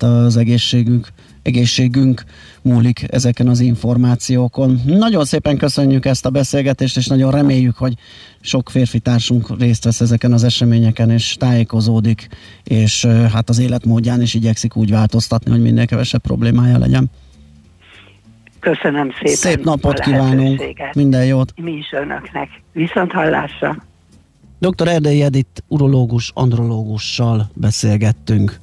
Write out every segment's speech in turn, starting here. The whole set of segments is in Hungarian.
hát az egészségünk, egészségünk múlik ezeken az információkon. Nagyon szépen köszönjük ezt a beszélgetést, és nagyon reméljük, hogy sok férfi társunk részt vesz ezeken az eseményeken, és tájékozódik, és hát az életmódján is igyekszik úgy változtatni, hogy minél kevesebb problémája legyen. Köszönöm szépen. Szép napot kívánunk, minden jót. Mi is önöknek. Viszont hallásra. Dr. Erdei Edith urológus, andrológussal beszélgettünk.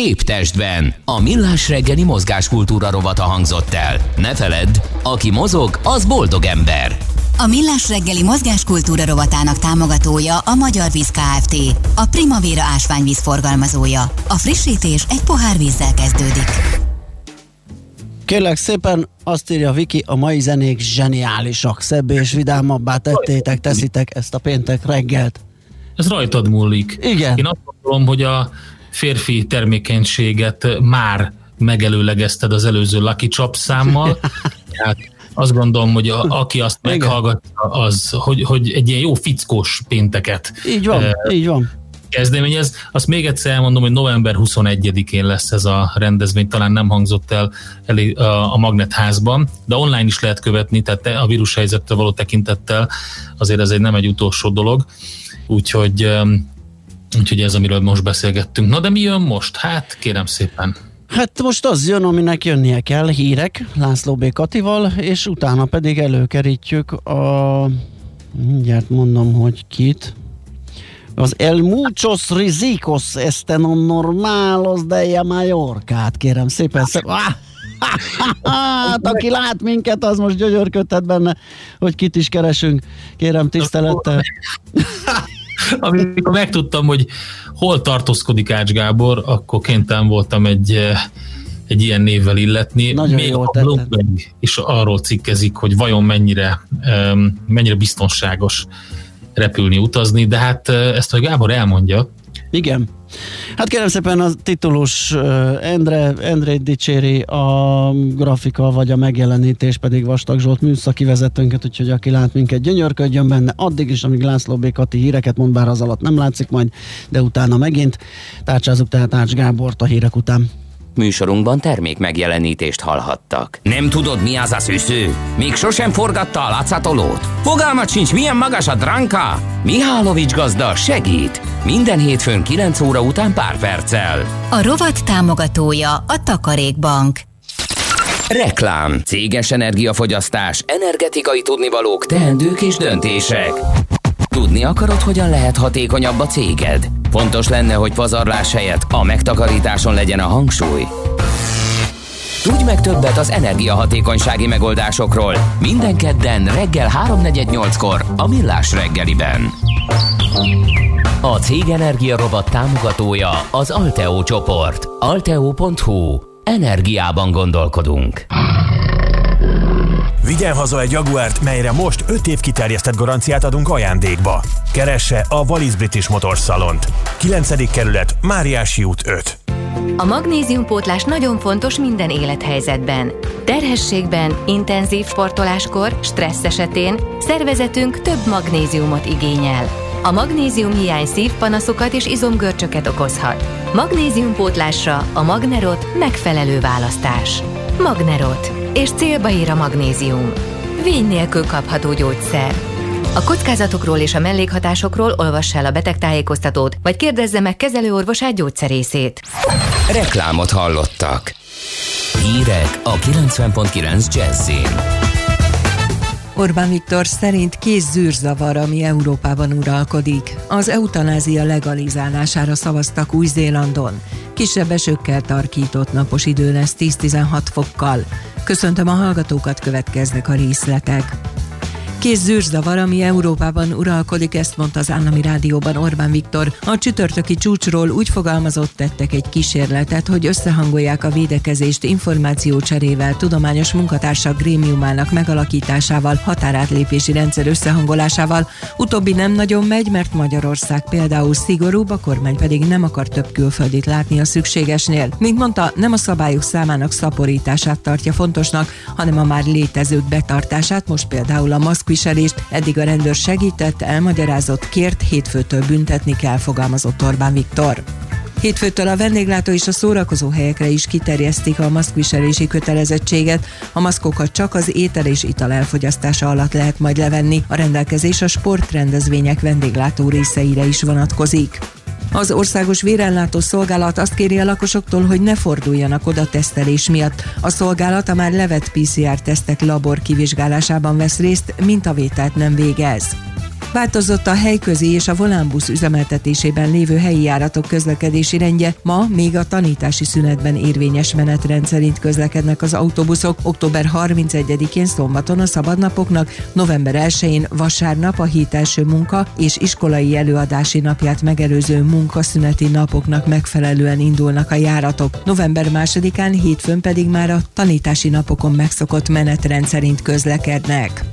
Épp testben. A millás reggeli mozgáskultúra rovata hangzott el. Ne feledd, aki mozog, az boldog ember. A millás reggeli mozgáskultúra rovatának támogatója a Magyar Víz Kft. A Primavera ásványvíz forgalmazója. A frissítés egy pohár vízzel kezdődik. Kérlek szépen, azt írja Viki, a mai zenék zseniálisak, szebb és vidámabbá tettétek, teszitek ezt a péntek reggelt. Ez rajtad múlik. Igen. Én azt gondolom, hogy a férfi termékenységet már megelőlegezted az előző Lucky Chop számmal. hát azt gondolom, hogy a, aki azt meghallgatja, az, hogy, hogy egy ilyen jó fickós pénteket így van, eh, így van kezdeményez. Azt még egyszer elmondom, hogy november 21-én lesz ez a rendezvény, talán nem hangzott el elé, a, a Magnetházban, de online is lehet követni, tehát a vírushelyzetre való tekintettel azért ez egy nem egy utolsó dolog, úgyhogy, úgyhogy ez, amiről most beszélgettünk. Na de mi jön most? Hát kérem szépen. Hát most az jön, aminek jönnie kell, hírek László B. Katival, és utána pedig előkerítjük a... Mindjárt mondom, hogy kit. Az el muchos rizicos estén normalos de Mallorcát, kérem szépen. Szép. Hát, aki lát minket, az most gyögyörködhet benne, hogy kit is keresünk. Kérem tisztelettel. Amikor megtudtam, hogy hol tartózkodik Ács Gábor, akkor kénytelen voltam egy eh, egy ilyen névvel illetni. Nagyon Még jól a Bloomberg is arról cikkezik, hogy vajon mennyire, mennyire biztonságos repülni, utazni, de hát ezt a Gábor elmondja. Igen. Hát kérem szépen a titulus Endre, Endre dicséri a grafika vagy a megjelenítés pedig Vastag Zsolt műszaki vezetőnket, úgyhogy aki lát minket gyönyörködjön benne, addig is, amíg László B. Kati híreket mond, bár az alatt nem látszik majd, de utána megint tárcsázunk tehát Ács Gábort a hírek után. Műsorunkban termék megjelenítést hallhattak. Nem tudod, mi az a szűző? Még sosem forgatta a látszatolót? Fogalmat sincs, milyen magas a dránka? Mihálovics gazda segít! Minden hétfőn 9 óra után pár perccel. A rovat támogatója a Takarékbank. Reklám, céges energiafogyasztás, energetikai tudnivalók, teendők és döntések. Tudni akarod, hogyan lehet hatékonyabb a céged? Fontos lenne, hogy pazarlás helyett a megtakarításon legyen a hangsúly. Tudj meg többet az energiahatékonysági megoldásokról minden kedden reggel 3.48-kor a Millás reggeliben. A Cég Energia Robot támogatója az Alteo csoport. Alteo.hu. Energiában gondolkodunk. Vigyen haza egy Jaguárt, melyre most 5 év kiterjesztett garanciát adunk ajándékba. Keresse a Wallis British Motors Salont. 9. kerület, Máriási út 5. A magnéziumpótlás nagyon fontos minden élethelyzetben. Terhességben, intenzív sportoláskor, stressz esetén szervezetünk több magnéziumot igényel. A magnézium hiány szívpanaszokat és izomgörcsöket okozhat. Magnéziumpótlásra a Magnerot megfelelő választás. Magnerot és célba ír a magnézium. Vény nélkül kapható gyógyszer. A kockázatokról és a mellékhatásokról olvass el a betegtájékoztatót, vagy kérdezze meg kezelőorvosát gyógyszerészét. Reklámot hallottak. Hírek a 90.9 Jazzin. Orbán Viktor szerint kész zűrzavar, ami Európában uralkodik. Az eutanázia legalizálására szavaztak Új-Zélandon. Kisebb esőkkel tarkított napos idő lesz 10-16 fokkal. Köszöntöm a hallgatókat, következnek a részletek. Kész zűrzavar, ami Európában uralkodik, ezt mondta az állami rádióban Orbán Viktor. A csütörtöki csúcsról úgy fogalmazott tettek egy kísérletet, hogy összehangolják a védekezést információcserével, tudományos munkatársak grémiumának megalakításával, határátlépési rendszer összehangolásával. Utóbbi nem nagyon megy, mert Magyarország például szigorúbb, a kormány pedig nem akar több külföldit látni a szükségesnél. Mint mondta, nem a szabályok számának szaporítását tartja fontosnak, hanem a már létezők betartását, most például a maszk maszkviselést eddig a rendőr segített, elmagyarázott, kért, hétfőtől büntetni kell, fogalmazott Orbán Viktor. Hétfőtől a vendéglátó és a szórakozó helyekre is kiterjesztik a maszkviselési kötelezettséget. A maszkokat csak az étel és ital elfogyasztása alatt lehet majd levenni. A rendelkezés a sportrendezvények vendéglátó részeire is vonatkozik. Az országos vérellátó szolgálat azt kéri a lakosoktól, hogy ne forduljanak oda tesztelés miatt. A szolgálat a már levett PCR-tesztek labor kivizsgálásában vesz részt, mintavételt nem végez. Változott a helyközi és a volánbusz üzemeltetésében lévő helyi járatok közlekedési rendje. Ma még a tanítási szünetben érvényes menetrend szerint közlekednek az autóbuszok. Október 31-én szombaton a szabadnapoknak, november 1-én vasárnap a hét első munka és iskolai előadási napját megelőző munkaszüneti napoknak megfelelően indulnak a járatok. November 2-án hétfőn pedig már a tanítási napokon megszokott menetrend szerint közlekednek.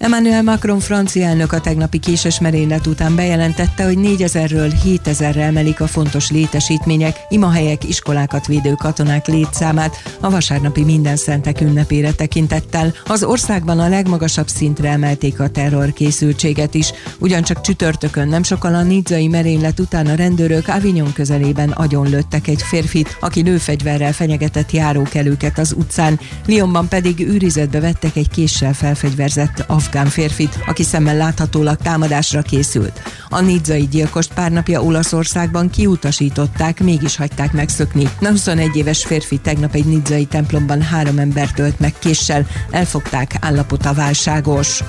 Emmanuel Macron francia elnök a tegnapi késes merénylet után bejelentette, hogy 4000-ről 7000-re emelik a fontos létesítmények, imahelyek, iskolákat védő katonák létszámát a vasárnapi minden szentek ünnepére tekintettel. Az országban a legmagasabb szintre emelték a terrorkészültséget is. Ugyancsak csütörtökön nem sokkal a nidzai merénylet után a rendőrök Avignon közelében agyonlőttek egy férfit, aki lőfegyverrel fenyegetett járókelőket az utcán. Lyonban pedig őrizetbe vettek egy késsel felfegyverzett afgán afgán férfit, aki szemmel láthatólag támadásra készült. A nidzai gyilkost pár napja Olaszországban kiutasították, mégis hagyták megszökni. A 21 éves férfi tegnap egy nidzai templomban három embert ölt meg késsel, elfogták, állapota válságos.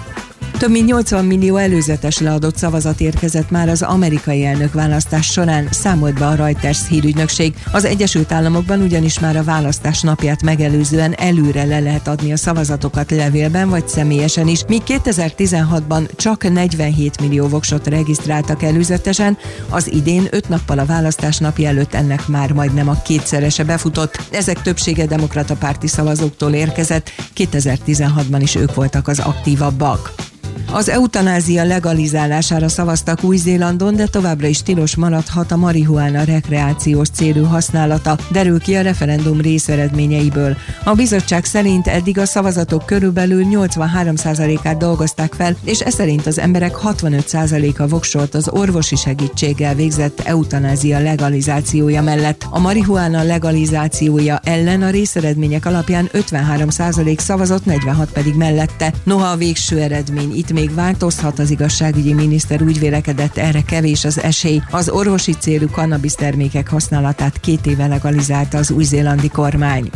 Több mint 80 millió előzetes leadott szavazat érkezett már az amerikai elnök választás során, számolt be a Reuters hírügynökség. Az Egyesült Államokban ugyanis már a választás napját megelőzően előre le lehet adni a szavazatokat levélben vagy személyesen is, míg 2016-ban csak 47 millió voksot regisztráltak előzetesen, az idén 5 nappal a választás napja előtt ennek már majdnem a kétszerese befutott. Ezek többsége demokrata párti szavazóktól érkezett, 2016-ban is ők voltak az aktívabbak. Az eutanázia legalizálására szavaztak Új-Zélandon, de továbbra is tilos maradhat a marihuána rekreációs célú használata, derül ki a referendum részeredményeiből. A bizottság szerint eddig a szavazatok körülbelül 83%-át dolgozták fel, és ez szerint az emberek 65%-a voksolt az orvosi segítséggel végzett eutanázia legalizációja mellett. A marihuána legalizációja ellen a részeredmények alapján 53% szavazott, 46 pedig mellette. Noha a végső eredmény itt még változhat, az igazságügyi miniszter úgy vélekedett, erre kevés az esély. Az orvosi célú kannabisz termékek használatát két éve legalizálta az új-zélandi kormány.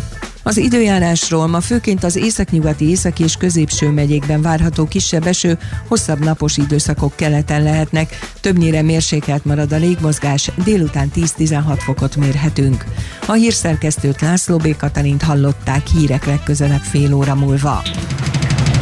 Az időjárásról ma főként az északnyugati, északi és középső megyékben várható kisebb eső, hosszabb napos időszakok keleten lehetnek, többnyire mérsékelt marad a légmozgás, délután 10-16 fokot mérhetünk. A hírszerkesztőt László B. Katalint hallották hírek legközelebb fél óra múlva.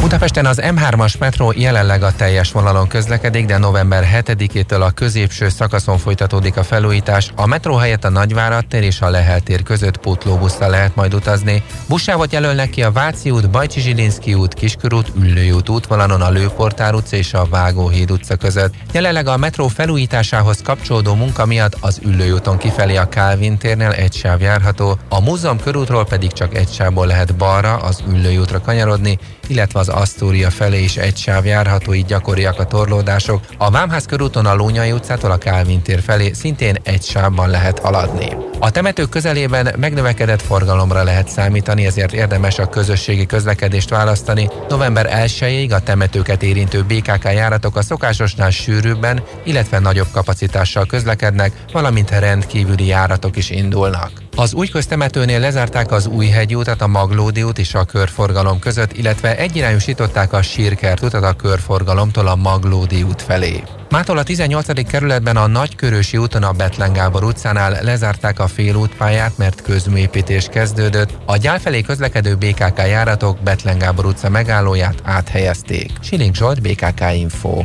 Budapesten az M3-as metró jelenleg a teljes vonalon közlekedik, de november 7-től a középső szakaszon folytatódik a felújítás. A metró helyett a Nagyvárad tér és a Lehel tér között pótlóbuszra lehet majd utazni. Buszsávot jelölnek ki a Váci út, Bajcsi Zsilinszki út, Kiskörút, Üllői út útvonalon a Lőportár utca és a Vágóhíd utca között. Jelenleg a metró felújításához kapcsolódó munka miatt az Üllői úton kifelé a Kálvin térnél egy sáv járható, a múzeum körútról pedig csak egy sávból lehet balra az Üllői kanyarodni, illetve az Asztória felé is egy sáv járható, így gyakoriak a torlódások. A Vámház körúton a Lónyai utcától a Kálvin tér felé szintén egy sávban lehet haladni. A temetők közelében megnövekedett forgalomra lehet számítani, ezért érdemes a közösségi közlekedést választani. November 1-ig a temetőket érintő BKK járatok a szokásosnál sűrűbben, illetve nagyobb kapacitással közlekednek, valamint rendkívüli járatok is indulnak. Az új köztemetőnél lezárták az új utat, a Maglódi út és a körforgalom között, illetve egyirányosították a Sírkert utat a körforgalomtól a Maglódi út felé. Mától a 18. kerületben a Nagykörösi úton a Betlen Gábor utcánál lezárták a félútpályát, mert közműépítés kezdődött. A gyál felé közlekedő BKK járatok Betlen Gábor utca megállóját áthelyezték. Siling Zsolt, BKK Info.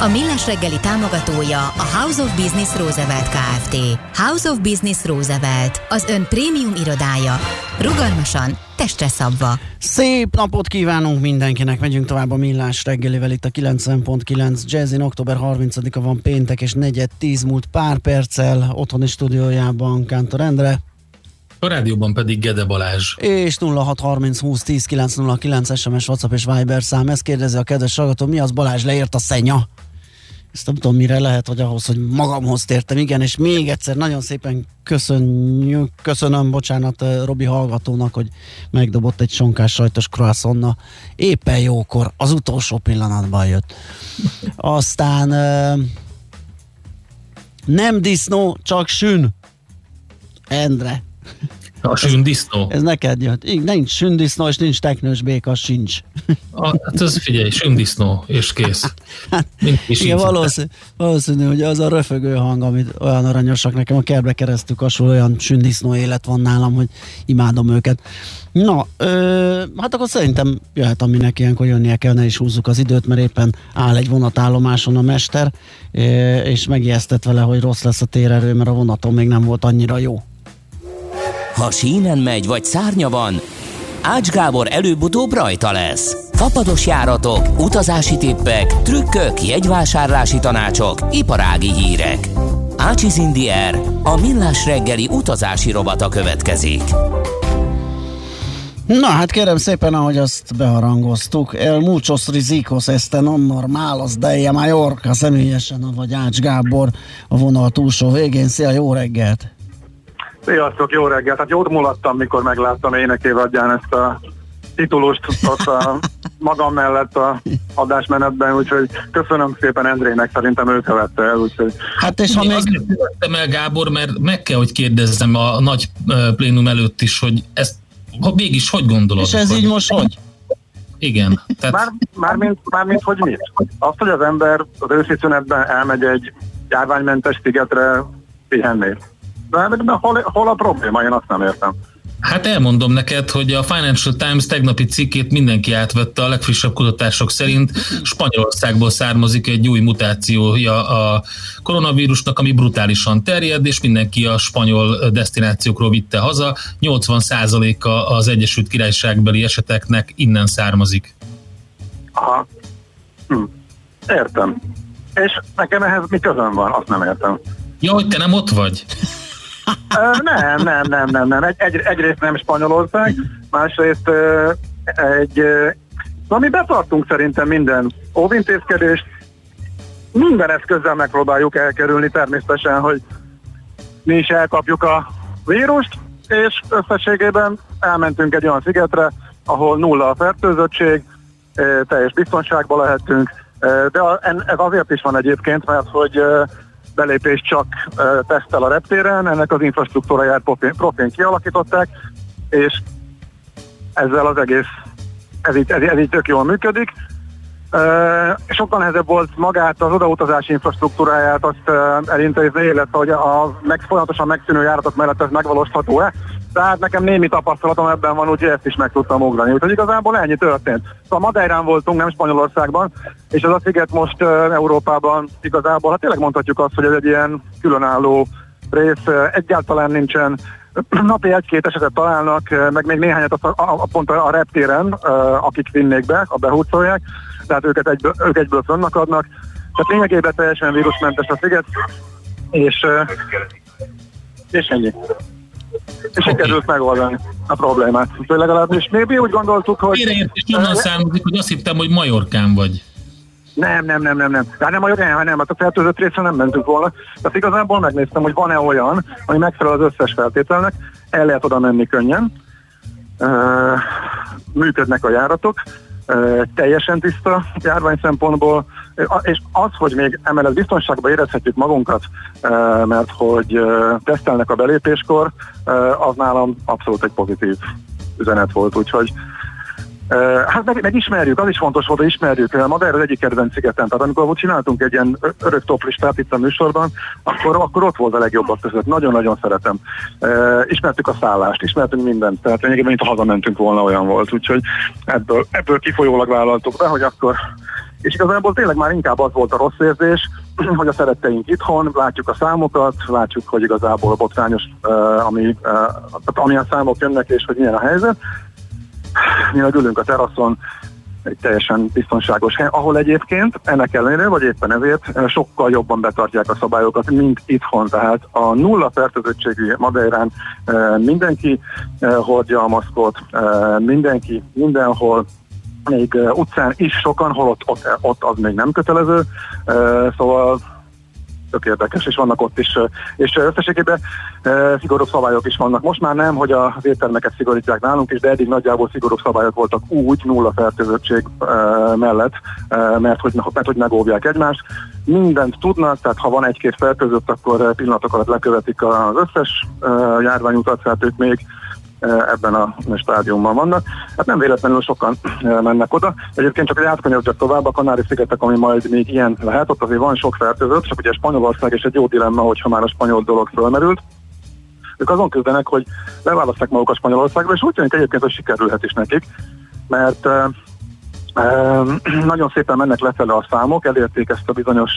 A Millás reggeli támogatója a House of Business Roosevelt Kft. House of Business Roosevelt, az ön prémium irodája. Rugalmasan, testre szabva. Szép napot kívánunk mindenkinek, megyünk tovább a Millás reggelivel itt a 90.9 Jazzin, október 30-a van péntek és negyed 10 múlt pár perccel otthoni stúdiójában Kántor Endre. A rádióban pedig Gede Balázs. És 0630 20 10 909 SMS, WhatsApp és Viber szám. Ezt kérdezi a kedves hallgató, mi az Balázs leért a szenya? Ezt nem tudom mire lehet, hogy ahhoz, hogy magamhoz tértem, igen, és még egyszer nagyon szépen köszönjük, köszönöm, bocsánat Robi hallgatónak, hogy megdobott egy sonkás sajtos croissonna. Éppen jókor, az utolsó pillanatban jött. Aztán nem disznó, csak sün. Endre. A sündisznó? Ez neked jött. Igen, nincs sündisznó, és nincs teknős béka, sincs. A, hát ez figyelj, sündisznó, és kész. Hát, igen, valószínű, valószínű, hogy az a röfögő hang, amit olyan aranyosak nekem a kertbe keresztül kasul, olyan sündisznó élet van nálam, hogy imádom őket. Na, ö, hát akkor szerintem jöhet, aminek ilyenkor jönnie kell, ne is húzzuk az időt, mert éppen áll egy vonatállomáson a mester, és megijesztett vele, hogy rossz lesz a térerő, mert a vonaton még nem volt annyira jó. Ha sínen megy, vagy szárnya van, Ács Gábor előbb-utóbb rajta lesz. Fapados járatok, utazási tippek, trükkök, jegyvásárlási tanácsok, iparági hírek. Ácsiz Indier, a millás reggeli utazási robata következik. Na hát kérem szépen, ahogy azt beharangoztuk, el muchos rizikos este non normalos de Mallorca személyesen, vagy Ács Gábor a vonal túlsó végén. Szia, jó reggelt! Sziasztok, jó reggelt! Hát jót mulattam, mikor megláttam énekévadján ezt a titulust ott a magam mellett a adásmenetben, úgyhogy köszönöm szépen Endrének, szerintem ő követte el, úgyhogy... Hát és ha még... Azért el Gábor, mert meg kell, hogy kérdezzem a nagy plénum előtt is, hogy ezt ha mégis hogy gondolod? És ez hogy... így most hogy? Igen. Tehát... Már, már, mint, már mint hogy mit? Azt, hogy az ember az őszi szünetben elmegy egy járványmentes szigetre pihenni. De, de hol, hol a probléma? Én azt nem értem. Hát elmondom neked, hogy a Financial Times tegnapi cikkét mindenki átvette, a legfrissebb kutatások szerint Spanyolországból származik egy új mutációja a koronavírusnak, ami brutálisan terjed, és mindenki a spanyol destinációkról vitte haza. 80%-a az Egyesült Királyságbeli eseteknek innen származik. Aha. Hm. Értem. És nekem ehhez mi közön van, azt nem értem. Ja, hogy te nem ott vagy? Nem, nem, nem, nem, nem. Egy, egy, egyrészt nem Spanyolország, másrészt egy, na mi betartunk szerintem minden óvintézkedést, minden eszközzel megpróbáljuk elkerülni természetesen, hogy mi is elkapjuk a vírust, és összességében elmentünk egy olyan szigetre, ahol nulla a fertőzöttség, teljes biztonságban lehetünk, de ez azért is van egyébként, mert hogy belépést csak tesztel a reptéren, ennek az infrastruktúráját profén, profén kialakították, és ezzel az egész, ez így, ez, ez így tök jól működik. Sokkal nehezebb volt magát az odautazási infrastruktúráját azt elintézni, illetve hogy a meg, folyamatosan megszűnő járatok mellett ez megvalósítható-e. Tehát nekem némi tapasztalatom ebben van, úgyhogy ezt is meg tudtam ugrani. Úgyhogy igazából ennyi történt. Szóval Madeirán voltunk, nem Spanyolországban, és ez a sziget most uh, Európában igazából, hát tényleg mondhatjuk azt, hogy ez egy ilyen különálló rész, uh, egyáltalán nincsen napi egy-két esetet találnak, meg még néhányat a, a, a pont a reptéren, akik vinnék be, a behúzolják, tehát őket egyből, ők egyből fönnakadnak. Tehát lényegében teljesen vírusmentes a sziget, és, és ennyi és okay. sikerült megoldani a problémát. Úgyhogy legalábbis mi úgy gondoltuk, hogy... Félreértés onnan származik, hogy azt hittem, hogy Majorkán vagy. Nem, nem, nem, nem, nem. Hát nem Majorkán, hanem, hát a fertőzött részre nem mentünk volna. Tehát igazából megnéztem, hogy van-e olyan, ami megfelel az összes feltételnek, el lehet oda menni könnyen, uh, működnek a járatok, teljesen tiszta járvány szempontból, és az, hogy még emellett biztonságban érezhetjük magunkat, mert hogy tesztelnek a belépéskor, az nálam abszolút egy pozitív üzenet volt, úgyhogy Hát meg, meg ismerjük, az is fontos volt, hogy ismerjük. Madeira az egyik kedvenc szigetem, tehát amikor csináltunk egy ilyen örök toplistát itt a műsorban, akkor, akkor ott volt a legjobbak között. Nagyon-nagyon szeretem. Ismertük a szállást, ismertünk mindent, tehát lényegében, mint ha hazamentünk volna, olyan volt. Úgyhogy ebből, ebből kifolyólag vállaltuk be, hogy akkor és igazából tényleg már inkább az volt a rossz érzés, hogy a szeretteink itthon, látjuk a számokat, látjuk, hogy igazából botrányos, ami, amilyen számok jönnek, és hogy milyen a helyzet, mi meg ülünk a teraszon, egy teljesen biztonságos hely, ahol egyébként ennek ellenére, vagy éppen ezért sokkal jobban betartják a szabályokat, mint itthon. Tehát a nulla fertőzöttségű Madeirán mindenki hordja a maszkot, mindenki mindenhol még utcán is sokan, holott ott, ott az még nem kötelező, szóval tök érdekes, és vannak ott is, és összességében szigorúbb szabályok is vannak. Most már nem, hogy az éttermeket szigorítják nálunk is, de eddig nagyjából szigorúbb szabályok voltak úgy, nulla fertőzöttség mellett, mert hogy, mert hogy megóvják egymást. Mindent tudnak, tehát ha van egy-két fertőzött, akkor pillanatok alatt lekövetik az összes járványutat, tehát ők még ebben a stádiumban vannak. Hát nem véletlenül sokan mennek oda. Egyébként csak egy átkanyarodjak tovább, a Kanári-szigetek, ami majd még ilyen lehet, ott azért van sok fertőzött, csak ugye Spanyolország és egy jó dilemma, hogyha már a spanyol dolog fölmerült. Ők azon küzdenek, hogy leválaszták magukat Spanyolországra, és úgy tűnik egyébként, hogy sikerülhet is nekik, mert nagyon szépen mennek lefele a számok, elérték ezt a bizonyos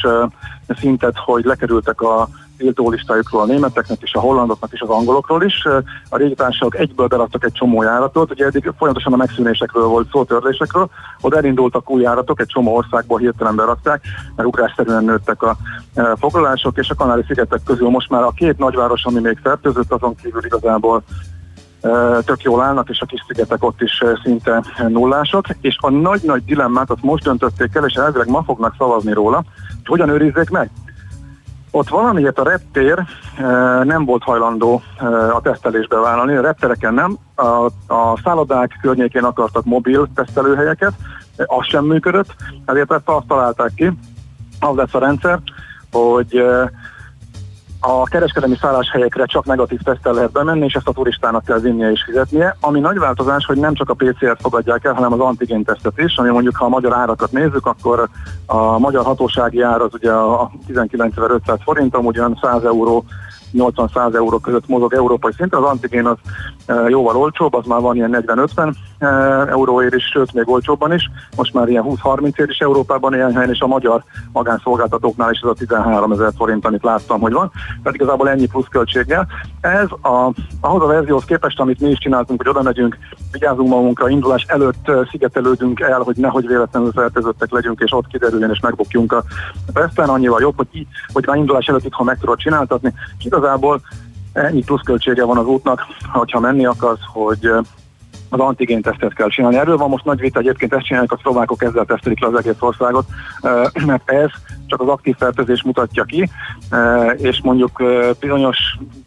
szintet, hogy lekerültek a tiltó listájukról a németeknek és a hollandoknak és az angolokról is. A régi társaságok egyből beraktak egy csomó járatot, ugye eddig folyamatosan a megszűnésekről volt szó, törlésekről, oda elindultak új járatok, egy csomó országból hirtelen berakták, mert ugrásszerűen nőttek a foglalások, és a Kanári-szigetek közül most már a két nagyváros, ami még fertőzött, azon kívül igazából tök jól állnak, és a kis szigetek ott is szinte nullások, és a nagy-nagy dilemmát azt most döntötték el, és elvileg ma fognak szavazni róla, hogy hogyan őrizzék meg. Ott valamiért a reptér nem volt hajlandó a tesztelésbe vállalni, a reptereken nem, a, a szállodák környékén akartak mobil tesztelőhelyeket, az sem működött, ezért ezt azt találták ki, az lesz a rendszer, hogy a kereskedelmi szálláshelyekre csak negatív tesztel lehet bemenni, és ezt a turistának kell vinnie és fizetnie. Ami nagy változás, hogy nem csak a PCR-t fogadják el, hanem az antigén tesztet is, ami mondjuk, ha a magyar árakat nézzük, akkor a magyar hatósági ár az ugye a 19.500 forint, amúgy 100 euró 80-100 euró között mozog európai szinten, az antigén az e, jóval olcsóbb, az már van ilyen 40-50 e, euróért is, sőt még olcsóbban is, most már ilyen 20-30 ér is Európában ilyen helyen, és a magyar magánszolgáltatóknál is ez a 13 ezer forint, amit láttam, hogy van, tehát igazából ennyi pluszköltséggel. Ez a, ahhoz a verzióhoz képest, amit mi is csináltunk, hogy oda megyünk, vigyázunk magunkra, indulás előtt e, szigetelődünk el, hogy nehogy véletlenül fertőzöttek legyünk, és ott kiderüljön, és megbukjunk a Aztán annyival jobb, hogy, hogy már indulás előtt itthon meg tudod csináltatni, és igazából ennyi pluszköltsége van az útnak, hogyha menni akarsz, hogy az antigén tesztet kell csinálni. Erről van most nagy vita, egyébként ezt csinálják a szlovákok, ezzel tesztelik le az egész országot, mert ez csak az aktív fertőzés mutatja ki, és mondjuk bizonyos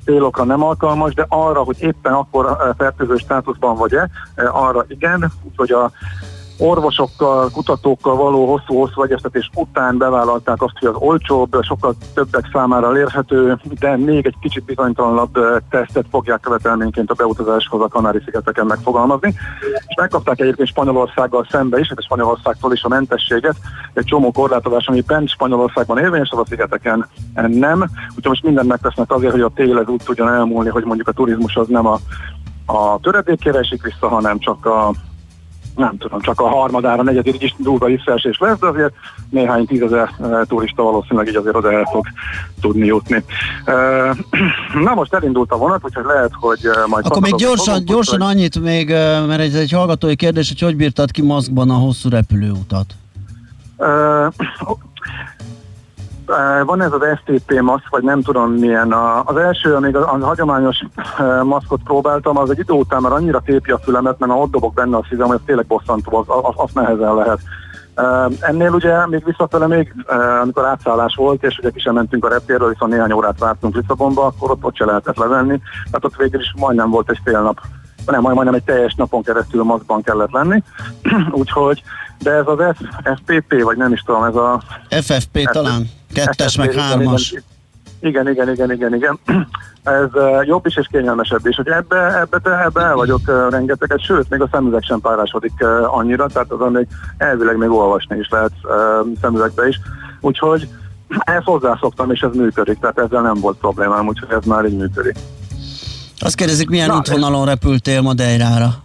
célokra nem alkalmas, de arra, hogy éppen akkor fertőző státuszban vagy-e, arra igen, úgyhogy a orvosokkal, kutatókkal való hosszú-hosszú egyeztetés után bevállalták azt, hogy az olcsóbb, sokkal többek számára elérhető, de még egy kicsit bizonytalanabb tesztet fogják követelményként a beutazáshoz a Kanári-szigeteken megfogalmazni. És megkapták egyébként Spanyolországgal szembe is, és Spanyolországtól is a mentességet, egy csomó korlátozás, ami bent Spanyolországban érvényes, az a szigeteken nem. Úgyhogy most mindent megtesznek azért, hogy a tél ez úgy tudjon elmúlni, hogy mondjuk a turizmus az nem a, a töredékére esik vissza, hanem csak a nem tudom, csak a harmadára, negyedik is durva visszaesés lesz, de azért néhány tízezer e, turista valószínűleg így azért oda el fog tudni jutni. E, na most elindult a vonat, úgyhogy lehet, hogy e, majd... Akkor még gyorsan, fogunk, gyorsan hogy... annyit még, mert ez egy hallgatói kérdés, hogy hogy bírtad ki maszkban a hosszú repülőutat? Van ez az STP maszk, vagy nem tudom milyen. Az első, amíg a, a hagyományos maszkot próbáltam, az egy idő után már annyira tépi a fülemet, mert ott dobok benne a szívem, hogy ez tényleg bosszantó, az, az, az nehezen lehet. Ennél ugye még visszafele még, amikor átszállás volt, és ugye ki sem mentünk a reptérről, viszont néhány órát vártunk Lisszabonba, akkor ott, ott se lehetett levenni, tehát ott végül is majdnem volt egy fél nap nem, majd majdnem egy teljes napon keresztül maszkban kellett lenni, úgyhogy, de ez az F, FPP, vagy nem is tudom, ez a... FFP F, talán, kettes FFP, meg hármas. Igen, igen, igen, igen, igen. Ez jobb is és kényelmesebb is. Hogy ebbe, ebbe, te, ebbe el vagyok rengeteget, sőt, még a szemüveg sem párásodik annyira, tehát azon még elvileg még olvasni is lehet szemüvegbe is. Úgyhogy ezt hozzászoktam, és ez működik, tehát ezzel nem volt problémám, úgyhogy ez már így működik. Azt kérdezik, milyen Na, útvonalon repültél Madeirára?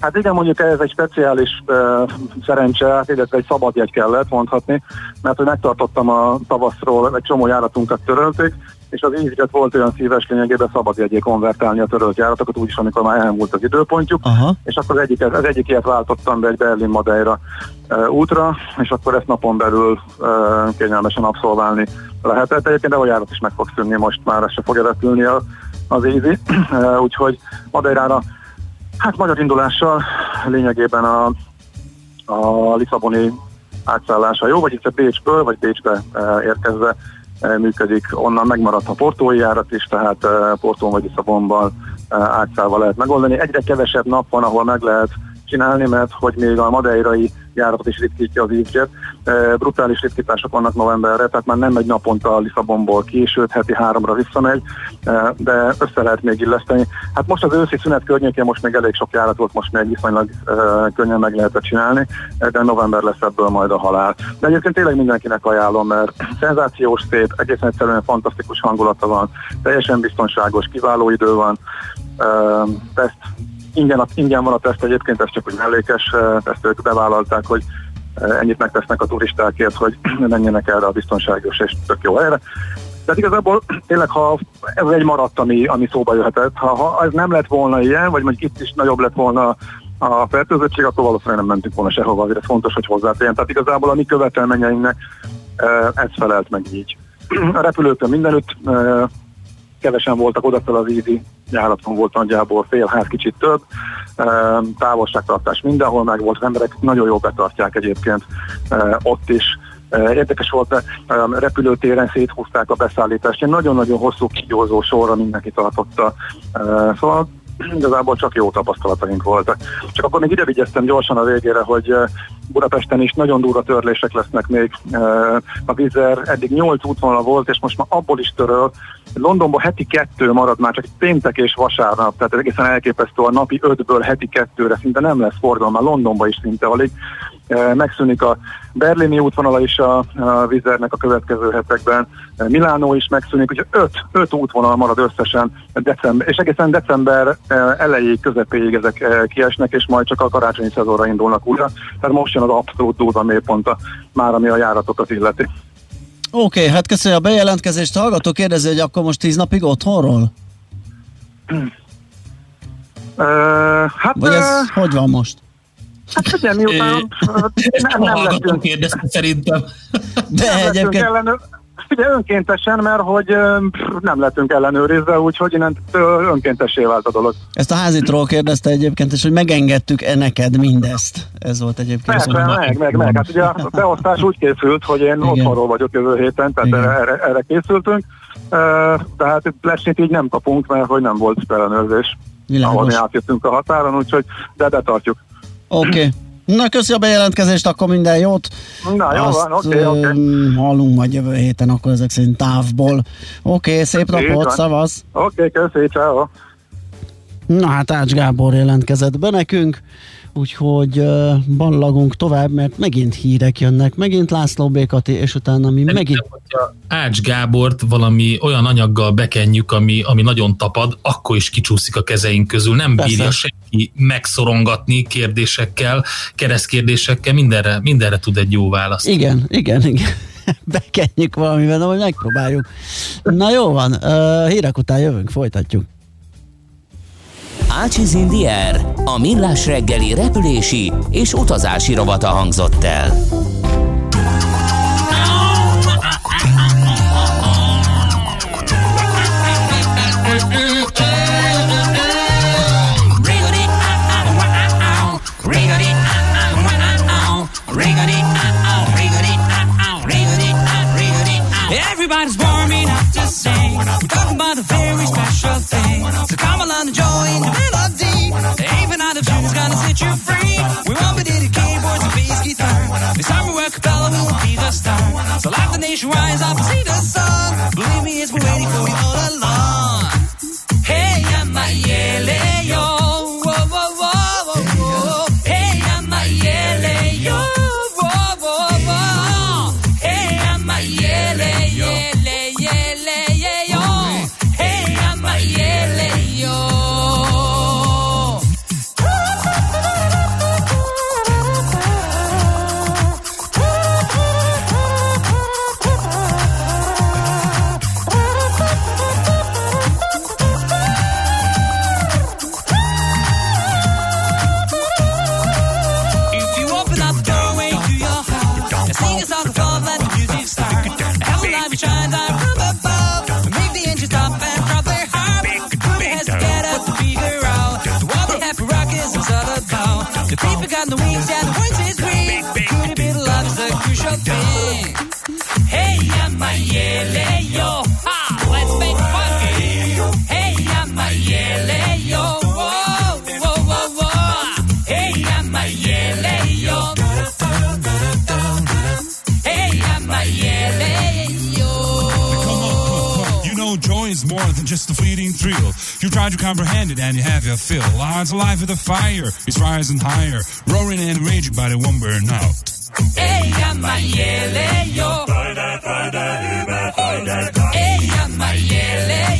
Hát igen, mondjuk ez egy speciális uh, szerencse, hát illetve egy szabadjegy kellett mondhatni, mert hogy megtartottam a tavaszról, egy csomó járatunkat törölték, és az EasyJet volt olyan szíves lényegében szabadjegyé konvertálni a törölt járatokat, úgyis amikor már elmúlt az időpontjuk, Aha. és akkor az, egyik, az egyik ilyet váltottam be egy Berlin Madeira uh, útra, és akkor ezt napon belül uh, kényelmesen abszolválni lehetett. Egyébként de a járat is meg fog szűnni, most már se fogja repülni a, az uh, úgyhogy Madeirára Hát magyar indulással lényegében a, a Lisszaboni átszállása jó, vagy itt a Bécsből, vagy Bécsbe érkezve működik. Onnan megmaradt a portói járat is, tehát Portón vagy Lisszabonban átszállva lehet megoldani. Egyre kevesebb nap van, ahol meg lehet csinálni, mert hogy még a madeirai járatot is ritkítja az EasyJet. Brutális ritkítások vannak novemberre, tehát már nem egy naponta Lisszabonból későt, heti háromra visszamegy, de össze lehet még illeszteni. Hát most az őszi szünet környékén most még elég sok járat volt, most még viszonylag könnyen meg lehetett csinálni, de november lesz ebből majd a halál. De egyébként tényleg mindenkinek ajánlom, mert szenzációs szép, egészen egyszerűen fantasztikus hangulata van, teljesen biztonságos, kiváló idő van, teszt ingyen, ingyen van a teszt egyébként, ez csak úgy mellékes, ezt ők bevállalták, hogy ennyit megtesznek a turistákért, hogy menjenek erre a biztonságos és tök jó helyre. Tehát igazából tényleg, ha ez egy maradt, ami, ami szóba jöhetett, ha, ha ez nem lett volna ilyen, vagy mondjuk itt is nagyobb lett volna a fertőzöttség, akkor valószínűleg nem mentünk volna sehova, azért fontos, hogy hozzátérjen. Tehát igazából a mi követelményeinknek ez felelt meg így. A repülőkön mindenütt kevesen voltak odafel az Easy járaton volt nagyjából fél ház, kicsit több, távolságtartás mindenhol meg volt, emberek nagyon jól betartják egyébként ott is. Érdekes volt, repülőtéren széthúzták a beszállítást, egy nagyon-nagyon hosszú kigyózó sorra mindenki tartotta. Szóval igazából csak jó tapasztalataink voltak. Csak akkor még ide vigyeztem gyorsan a végére, hogy Budapesten is nagyon durva törlések lesznek még. A vízer eddig 8 útvonal volt, és most már abból is töröl, Londonban heti kettő marad már, csak péntek és vasárnap, tehát egészen elképesztő a napi ötből heti kettőre, szinte nem lesz forgalom, már Londonban is szinte alig. E, megszűnik a berlini útvonala is a, a Vizernek a következő hetekben, e, Milánó is megszűnik, úgyhogy öt, öt útvonal marad összesen, december, és egészen december e, elejéig, közepéig ezek kiesnek, és majd csak a karácsonyi szezonra indulnak újra. Tehát most jön az abszolút durva mélypont már, ami a járatokat illeti. Oké, okay, hát köszönöm a bejelentkezést. Hallgató kérdezi, hogy akkor most tíz napig otthonról? Uh, hát, Vagy ez uh, hogy van most? Hát figyelj, miután nem, nem lettünk. kérdezte szerintem. De nem egyébként... Ellenő, Figyelj, önkéntesen, mert hogy nem lettünk ellenőrizve, úgyhogy innen önkéntessé vált a dolog. Ezt a házitról kérdezte egyébként, és hogy megengedtük-e neked mindezt? Ez volt egyébként. Persze, meg, meg, meg, meg. Hát ugye a beosztás úgy készült, hogy én Igen. otthonról vagyok jövő héten, tehát erre, erre készültünk. Tehát lesét így nem kapunk, mert hogy nem volt ellenőrzés. Világos. Ahol mi átjöttünk a határon, úgyhogy de betartjuk. Oké. Okay. Na, köszi a bejelentkezést, akkor minden jót. Na, jó Azt, van, oké, okay, okay. hallunk majd jövő héten, akkor ezek szerint távból. Oké, okay, szép napot, szavasz. Oké, okay, köszi, ciao. Na hát Ács Gábor jelentkezett be nekünk úgyhogy uh, ballagunk tovább, mert megint hírek jönnek, megint László Békati, és utána mi Szerintem, megint... Hogyha Ács Gábort valami olyan anyaggal bekenjük, ami, ami nagyon tapad, akkor is kicsúszik a kezeink közül. Nem Persze. bírja senki megszorongatni kérdésekkel, keresztkérdésekkel, mindenre, mindenre tud egy jó választ. Igen, igen, igen bekenjük valamivel, de majd megpróbáljuk. Na jó van, uh, hírek után jövünk, folytatjuk. Ácsiz Indier, a millás reggeli repülési és utazási rovata hangzott el. of. So come along and join the melody. Even out of tune's gonna set you free. We won't be needing keyboards and bass guitar. This time we work a we will be the star. So let the nation rise up and see the sun. Believe me, it's us on just a fleeting thrill. You try to comprehend it and you have your fill. Hearts alive with a fire, it's rising higher, roaring and raging, but it won't burn out. Hey, I'm a yele eh, yo. Hey, I'm eh, yo.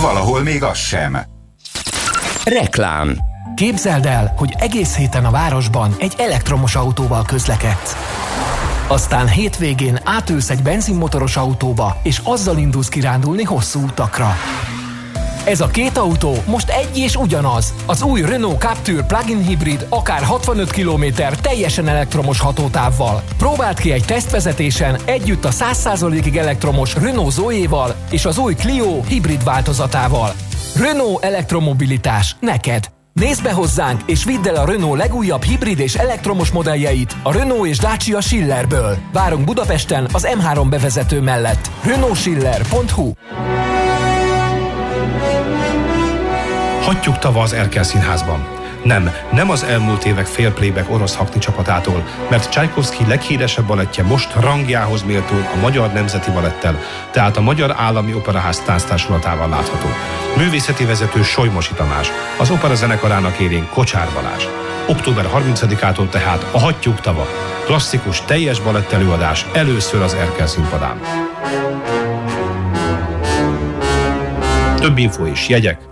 Valahol még az sem. Reklám Képzeld el, hogy egész héten a városban egy elektromos autóval közlekedsz. Aztán hétvégén átülsz egy benzinmotoros autóba, és azzal indulsz kirándulni hosszú utakra. Ez a két autó most egy és ugyanaz. Az új Renault Captur plug-in hibrid akár 65 km teljesen elektromos hatótávval. Próbáld ki egy tesztvezetésen együtt a 100%-ig elektromos Renault Zoe-val és az új Clio hibrid változatával. Renault elektromobilitás neked. Nézd be hozzánk, és vidd el a Renault legújabb hibrid és elektromos modelljeit a Renault és Dacia Schillerből. Várunk Budapesten az M3 bevezető mellett. renaultschiller.hu Hattyúk tava az Erkel Színházban. Nem, nem az elmúlt évek félplébek orosz hakni csapatától, mert Csajkovszki leghíresebb balettje most rangjához méltó a Magyar Nemzeti Balettel, tehát a Magyar Állami Operaház tánctársulatával látható. Művészeti vezető Solymosi Tamás, az opera zenekarának élén Kocsár Balázs. Október 30-ától tehát a Hattyúk tava. Klasszikus, teljes balett előadás először az Erkel színpadán. Több info és jegyek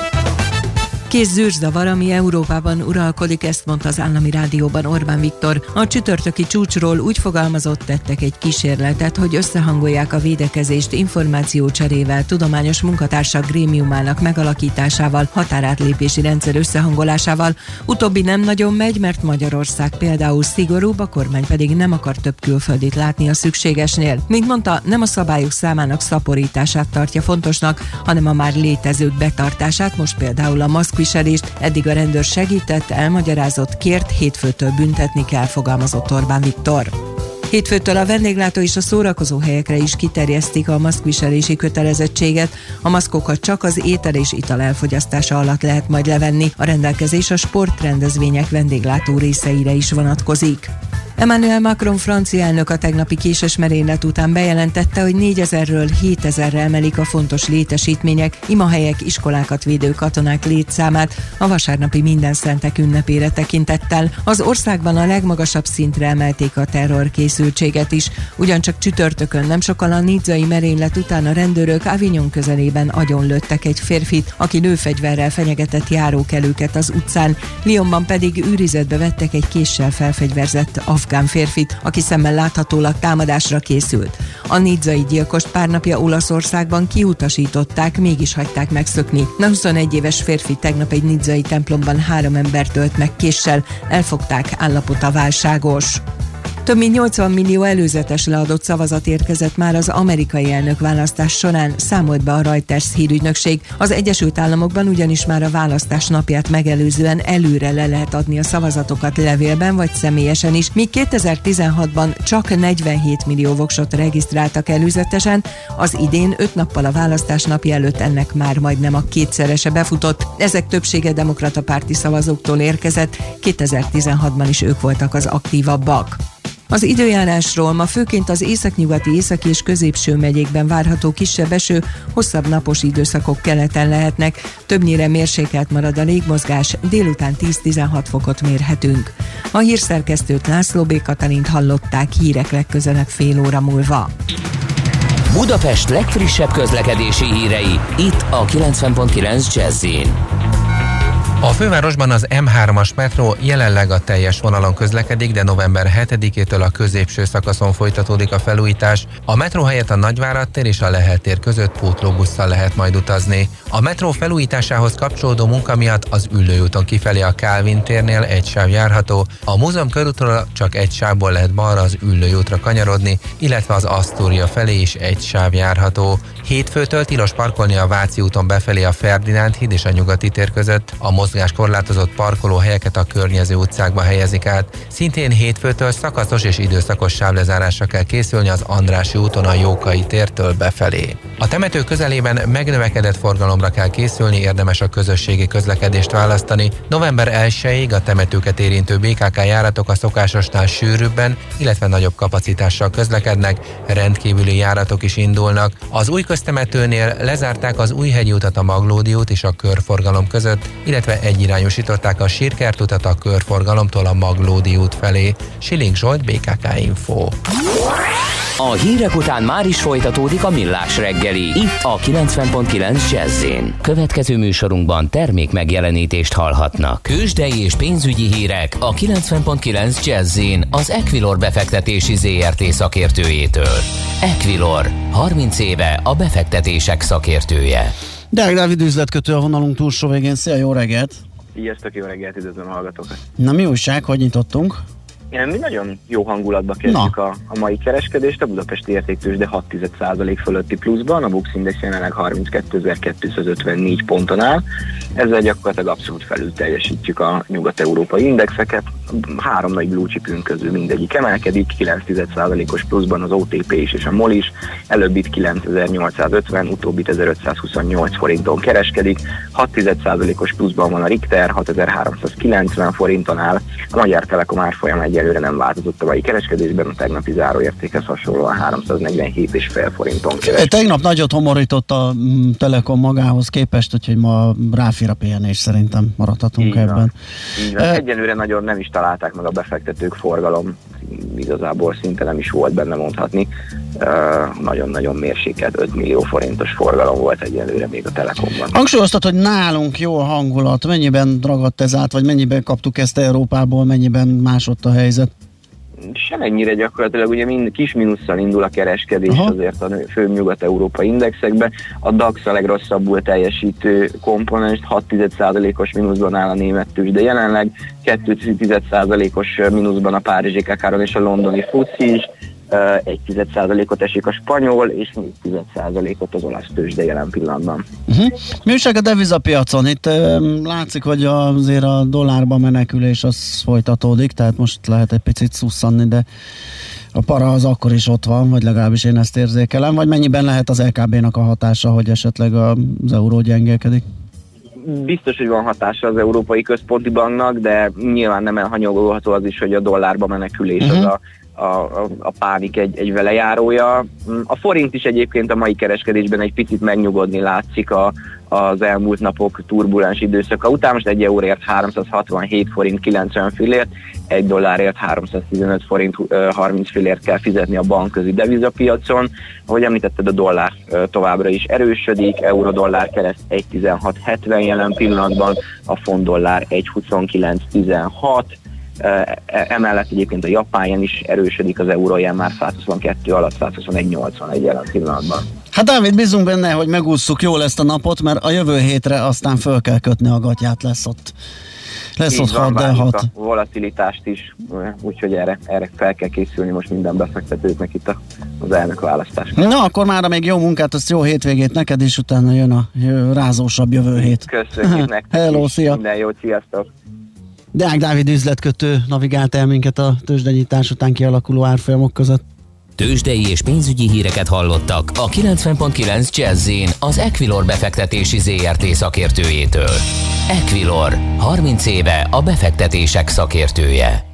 Kész zűrzavar, ami Európában uralkodik, ezt mondta az állami rádióban Orbán Viktor. A csütörtöki csúcsról úgy fogalmazott, tettek egy kísérletet, hogy összehangolják a védekezést információcserével, tudományos munkatársak grémiumának megalakításával, határátlépési rendszer összehangolásával. Utóbbi nem nagyon megy, mert Magyarország például szigorúbb, a kormány pedig nem akar több külföldit látni a szükségesnél. Mint mondta, nem a szabályok számának szaporítását tartja fontosnak, hanem a már létezők betartását, most például a maszkviselést eddig a rendőr segített, elmagyarázott, kért, hétfőtől büntetni kell, fogalmazott Orbán Viktor. Hétfőtől a vendéglátó és a szórakozó helyekre is kiterjesztik a maszkviselési kötelezettséget. A maszkokat csak az étel és ital elfogyasztása alatt lehet majd levenni. A rendelkezés a sportrendezvények vendéglátó részeire is vonatkozik. Emmanuel Macron francia elnök a tegnapi késes merénylet után bejelentette, hogy 4000-ről 7000-re emelik a fontos létesítmények, imahelyek, iskolákat védő katonák létszámát a vasárnapi minden szentek ünnepére tekintettel. Az országban a legmagasabb szintre emelték a terrorkészültséget is. Ugyancsak csütörtökön nem sokkal a nidzai merénylet után a rendőrök Avignon közelében agyonlőttek egy férfit, aki lőfegyverrel fenyegetett járókelőket az utcán. Lyonban pedig őrizetbe vettek egy késsel felfegyverzett afgán férfit, aki szemmel láthatólag támadásra készült. A nidzai gyilkost pár napja Olaszországban kiutasították, mégis hagyták megszökni. A 21 éves férfi tegnap egy nidzai templomban három embert ölt meg késsel, elfogták, állapota válságos. Több mint 80 millió előzetes leadott szavazat érkezett már az amerikai elnök választás során, számolt be a Reuters hírügynökség. Az Egyesült Államokban ugyanis már a választás napját megelőzően előre le lehet adni a szavazatokat levélben vagy személyesen is, míg 2016-ban csak 47 millió voksot regisztráltak előzetesen, az idén 5 nappal a választás napja előtt ennek már majdnem a kétszerese befutott. Ezek többsége demokrata párti szavazóktól érkezett, 2016-ban is ők voltak az aktívabbak. Az időjárásról ma főként az északnyugati, északi és középső megyékben várható kisebb eső, hosszabb napos időszakok keleten lehetnek, többnyire mérsékelt marad a légmozgás, délután 10-16 fokot mérhetünk. A hírszerkesztőt László B. Katalint hallották hírek legközelebb fél óra múlva. Budapest legfrissebb közlekedési hírei, itt a 90.9 jazz a fővárosban az M3-as metró jelenleg a teljes vonalon közlekedik, de november 7-től a középső szakaszon folytatódik a felújítás. A metró helyett a Nagyvárad tér és a Lehel tér között pótlóbusszal lehet majd utazni. A metró felújításához kapcsolódó munka miatt az ülőúton kifelé a Kálvin térnél egy sáv járható, a múzeum körútról csak egy sávból lehet balra az ülőútra kanyarodni, illetve az Asztória felé is egy sáv járható. Hétfőtől tilos parkolni a Váci úton befelé a Ferdinánd híd és a Nyugati tér között, a mozgás korlátozott parkolóhelyeket a környező utcákba helyezik át. Szintén hétfőtől szakaszos és időszakos sávlezárásra kell készülni az Andrási úton a Jókai tértől befelé. A temető közelében megnövekedett forgalomra kell készülni, érdemes a közösségi közlekedést választani. November 1-ig a temetőket érintő BKK járatok a szokásosnál sűrűbben, illetve nagyobb kapacitással közlekednek, rendkívüli járatok is indulnak. Az új köztemetőnél lezárták az Újhegyi utat a Maglódi út és a körforgalom között, illetve egyirányosították a Sírkert utat a körforgalomtól a Maglódi út felé. Siling Zsolt, BKK Info. A hírek után már is folytatódik a millás reggeli, itt a 90.9 jazz Következő műsorunkban termék megjelenítést hallhatnak. Kősdei és pénzügyi hírek a 90.9 jazz az Equilor befektetési ZRT szakértőjétől. Equilor, 30 éve a befektetések szakértője. Deák Dávid üzletkötő a vonalunk túlsó végén. Szia, jó reggelt! Sziasztok, jó reggelt, üdvözlöm a hallgatókat! Na mi újság, hogy nyitottunk? Mi nagyon jó hangulatba kezdjük a, a mai kereskedést, a Budapesti értéktős, de 6,1% fölötti pluszban, a Bux Index jelenleg 32.254 ponton áll, ezzel gyakorlatilag abszolút felül teljesítjük a nyugat-európai indexeket, három nagy blue chipünk közül mindegyik emelkedik, 9,1%-os pluszban az OTP is és a MOL is, előbbit 9850, utóbbit 1528 forinton kereskedik, 6,1%-os pluszban van a Richter, 6390 forinton áll, a Magyar Telekom árfolyam egyelőre nem változott a mai kereskedésben, a tegnapi záróértékhez hasonlóan 347,5 forinton kereskedik. Tegnap nagyot homorított a mm, Telekom magához képest, úgyhogy ma ráfér a pihenés szerintem maradhatunk Így van. ebben. Így van. Egyelőre nagyon nem is találták meg a befektetők forgalom igazából szinte nem is volt benne mondhatni. Nagyon-nagyon mérsékelt 5 millió forintos forgalom volt egyelőre még a Telekomban. Hangsúlyoztat, hogy nálunk jó a hangulat, mennyiben ragadt ez át, vagy mennyiben kaptuk ezt Európából, mennyiben más ott a helyzet? Semennyire gyakorlatilag ugye mind kis minusszal indul a kereskedés Aha. azért a fő nyugat-európai indexekbe. A DAX a legrosszabbul teljesítő komponens, 6,1%-os mínuszban áll a német tőzs, de jelenleg 2,1%-os mínuszban a Párizsi Kakáron és a londoni FUCI is, 1,1%-ot esik a spanyol, és 4,1%-ot az olasz tőzsde jelen pillanatban. Uh-huh. Mi újság a devizapiacon? Itt uh, látszik, hogy azért a dollárba menekülés az folytatódik, tehát most lehet egy picit szusszanni, de a para az akkor is ott van, vagy legalábbis én ezt érzékelem, vagy mennyiben lehet az LKB-nak a hatása, hogy esetleg az euró gyengélkedik? biztos, hogy van hatása az Európai Központi Banknak, de nyilván nem elhanyagolható az is, hogy a dollárba menekülés uh-huh. az a a, a, a pánik egy, egy velejárója. A forint is egyébként a mai kereskedésben egy picit megnyugodni látszik a, az elmúlt napok turbulens időszaka után. Most egy euróért 367 forint 90 fillért, egy dollárért 315 forint 30 fillért kell fizetni a bankközi devizapiacon. Ahogy említetted, a dollár továbbra is erősödik, euró-dollár kereszt 1.1670 jelen pillanatban, a font dollár 1.2916, Emellett egyébként a japán is erősödik az euróján már 122 alatt, 121,81 jelen pillanatban. Hát Dávid, bízunk benne, hogy megúszszuk jól ezt a napot, mert a jövő hétre aztán föl kell kötni a gatyát, lesz ott. Lesz ott 6 de 6. a volatilitást is, úgyhogy erre, erre fel kell készülni most minden befektetőknek itt az elnök választás. Na, akkor már még jó munkát, azt jó hétvégét neked, és utána jön a rázósabb jövő hét. Köszönjük nektek Hello, szia. Minden jót, sziasztok! Deák Dávid üzletkötő navigált el minket a tőzsdenyítás után kialakuló árfolyamok között. Tőzsdei és pénzügyi híreket hallottak a 90.9 jazz az Equilor befektetési ZRT szakértőjétől. Equilor, 30 éve a befektetések szakértője.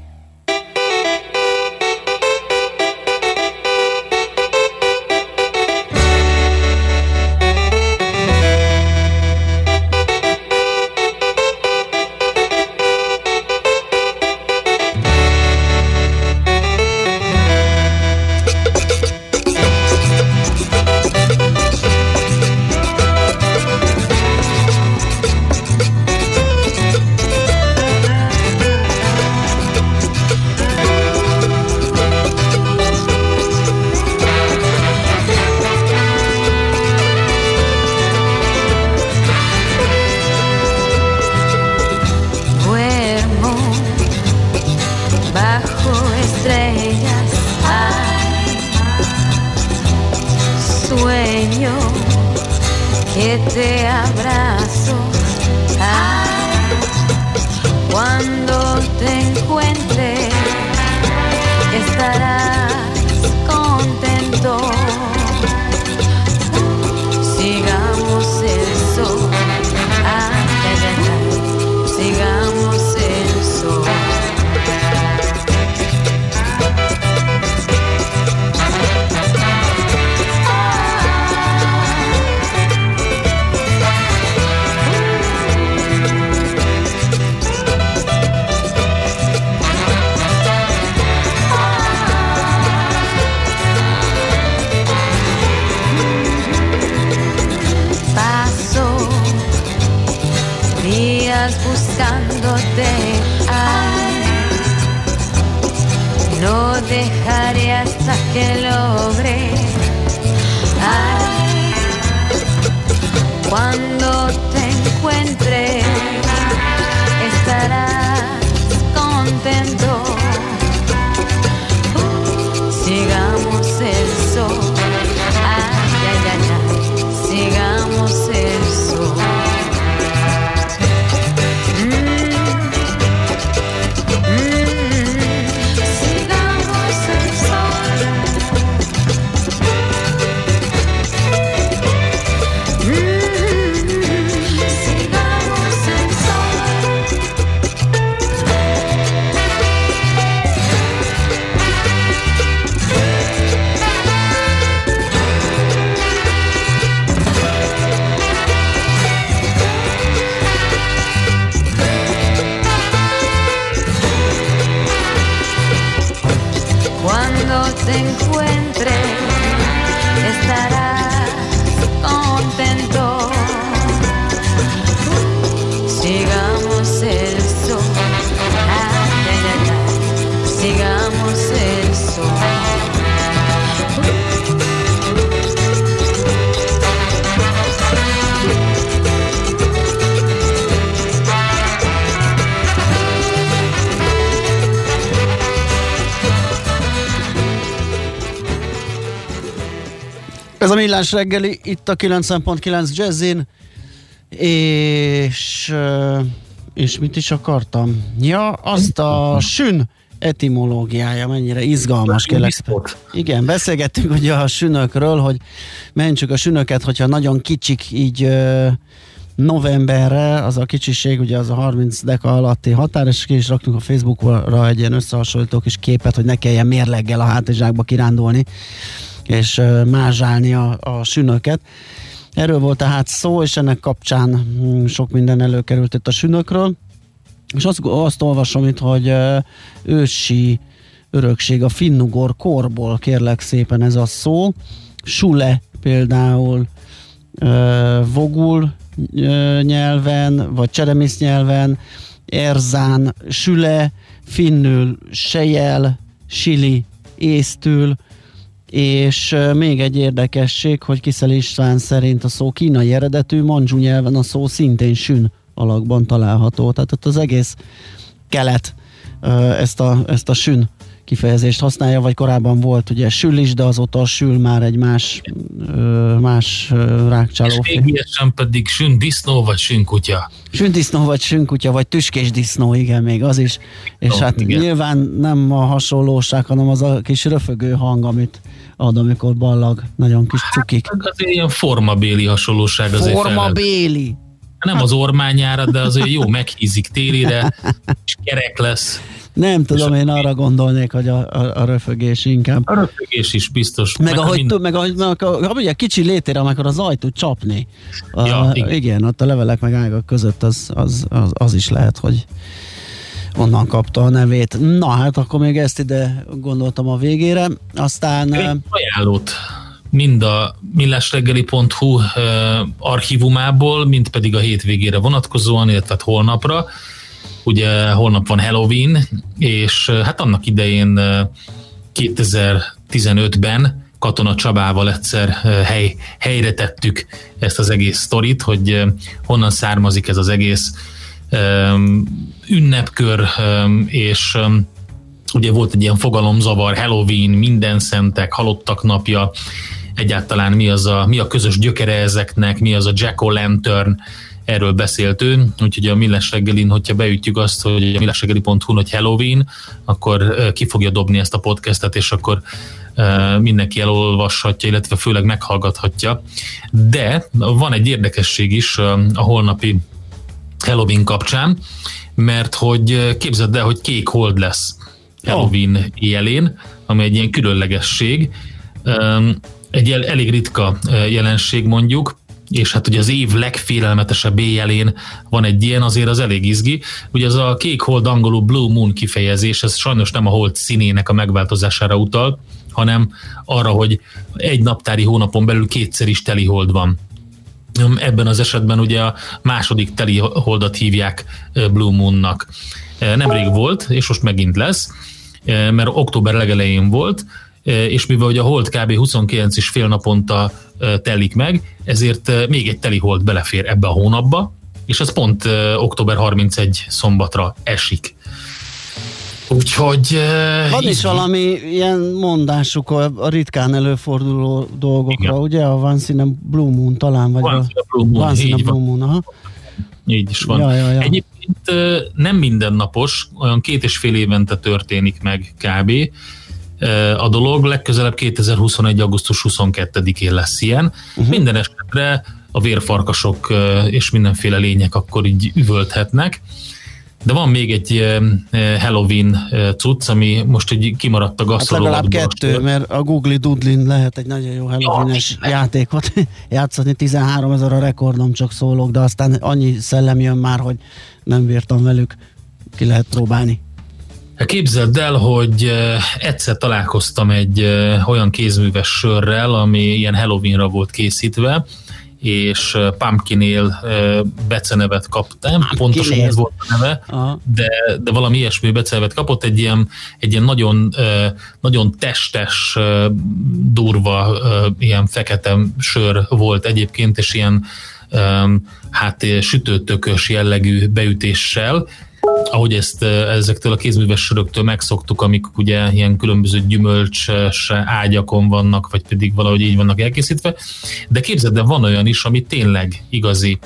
Millás reggeli, itt a 90.9 Jazzin, és, és mit is akartam? Ja, azt a sün etimológiája mennyire izgalmas, kérlek. Igen, beszélgettünk ugye a sünökről, hogy mentsük a sünöket, hogyha nagyon kicsik így novemberre, az a kicsiség, ugye az a 30 deka alatti határ, és ki is raktunk a Facebookra egy ilyen összehasonlító kis képet, hogy ne kelljen mérleggel a hátizsákba kirándulni, és mázsálni a, a sünöket. Erről volt tehát szó, és ennek kapcsán mm, sok minden előkerült itt a sünökről. És azt, azt olvasom itt, hogy ősi örökség a finnugor korból, kérlek szépen ez a szó. Sule például vogul nyelven, vagy cseremisz nyelven, erzán, süle, finnül, sejel, sili, észtül, és még egy érdekesség, hogy Kiszel István szerint a szó kínai eredetű, manzsú nyelven a szó szintén sün alakban található. Tehát ott az egész kelet ezt a, ezt a sün kifejezést használja, vagy korábban volt ugye sül is, de azóta a sül már egy más, más rákcsáló. És végigesen pedig sün disznó vagy sün kutya. Sündisznó vagy sünkutya, vagy tüskés disznó, igen, még az is. És Ó, hát igen. nyilván nem a hasonlóság, hanem az a kis röfögő hang, amit ad, amikor ballag. Nagyon kis cukik. Azért ilyen formabéli hasonlóság azért fel Forma lehet. béli. Nem az ormányára, de azért jó meghízik télire, és kerek lesz. Nem tudom, én arra gondolnék, hogy a, a, a röfögés inkább. A röfögés is biztos. Meg ahogy, mind- tud, meg ahogy, meg ugye kicsi létére, amikor az ajt tud csapni. Ja, igen. igen. igen, ott a levelek meg ágak között az, az, az, az is lehet, hogy onnan kapta a nevét. Na hát akkor még ezt ide gondoltam a végére. Aztán... Egy ajánlót mind a millásreggeli.hu archívumából, mind pedig a hétvégére vonatkozóan, illetve hát holnapra. Ugye holnap van Halloween, és hát annak idején eh, 2015-ben Katona Csabával egyszer hely, helyre tettük ezt az egész sztorit, hogy honnan származik ez az egész ünnepkör, és ugye volt egy ilyen fogalomzavar, Halloween, minden szentek, halottak napja, egyáltalán mi, az a, mi a közös gyökere ezeknek, mi az a Jack-o'-lantern, erről beszélt ő, úgyhogy a Millás reggelin, hogyha beütjük azt, hogy a millásreggeli.hu, hogy Halloween, akkor ki fogja dobni ezt a podcastet, és akkor mindenki elolvashatja, illetve főleg meghallgathatja. De van egy érdekesség is a holnapi Halloween kapcsán, mert hogy ö, képzeld el, hogy kék hold lesz Halloween éjjelén, ami egy ilyen különlegesség. Egy el- elég ritka ö, jelenség mondjuk, és hát ugye az év legfélelmetesebb éjjelén van egy ilyen, azért az elég izgi. Ugye az a kék hold angolul Blue Moon kifejezés, ez sajnos nem a hold színének a megváltozására utal, hanem arra, hogy egy naptári hónapon belül kétszer is teli hold van. Ebben az esetben ugye a második teli holdat hívják Blue Moonnak. Nemrég volt, és most megint lesz, mert október legelején volt, és mivel hogy a hold kb. 29 és fél naponta telik meg, ezért még egy teli hold belefér ebbe a hónapba, és ez pont október 31 szombatra esik. Úgyhogy... e, Van így- is valami ilyen mondásuk a, a ritkán előforduló dolgokra, Igen. ugye? A Once in a Blue Moon talán, vagy Once in a Blue Moon, Once in a Blue. Moon, aha. Így is van. Ja, ja, ja. Egyébként ö, nem mindennapos, olyan két és fél évente történik meg kb. Ö, A dolog legközelebb 2021. augusztus 22-én lesz ilyen. Uh-huh. Minden esetre a vérfarkasok és mindenféle lények akkor így üvölthetnek. De van még egy Halloween cucc, ami most így kimaradt a Hát legalább kettő, mert a Google Doodlin lehet egy nagyon jó halloween játékot játszani. 13 ezer a rekordom, csak szólok, de aztán annyi szellem jön már, hogy nem bírtam velük. Ki lehet próbálni. Hát Képzeld el, hogy egyszer találkoztam egy olyan kézműves sörrel, ami ilyen Halloweenra volt készítve, és Pumpkin Ale eh, becenevet kaptam, pontosan ez volt a neve, Aha. de, de valami ilyesmi becenevet kapott, egy ilyen, egy ilyen nagyon, nagyon testes, durva, ilyen fekete sör volt egyébként, és ilyen hát sütőtökös jellegű beütéssel, ahogy ezt ezektől a kézműves söröktől megszoktuk, amik ugye ilyen különböző gyümölcses ágyakon vannak, vagy pedig valahogy így vannak elkészítve. De képzeld, el, van olyan is, ami tényleg igazi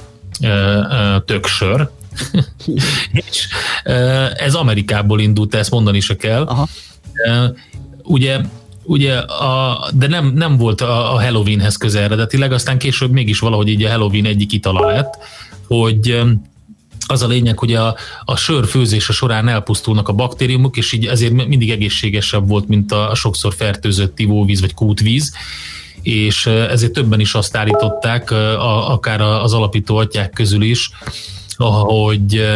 töksör, és ez Amerikából indult, ezt mondani se kell. Aha. Ugye Ugye, a, de nem, nem volt a, a Halloweenhez közel eredetileg, aztán később mégis valahogy így a Halloween egyik itala lett, hogy az a lényeg, hogy a, a sör főzése során elpusztulnak a baktériumok, és így ezért mindig egészségesebb volt, mint a, sokszor fertőzött ivóvíz vagy kútvíz és ezért többen is azt állították, a, akár az alapító atyák közül is, hogy,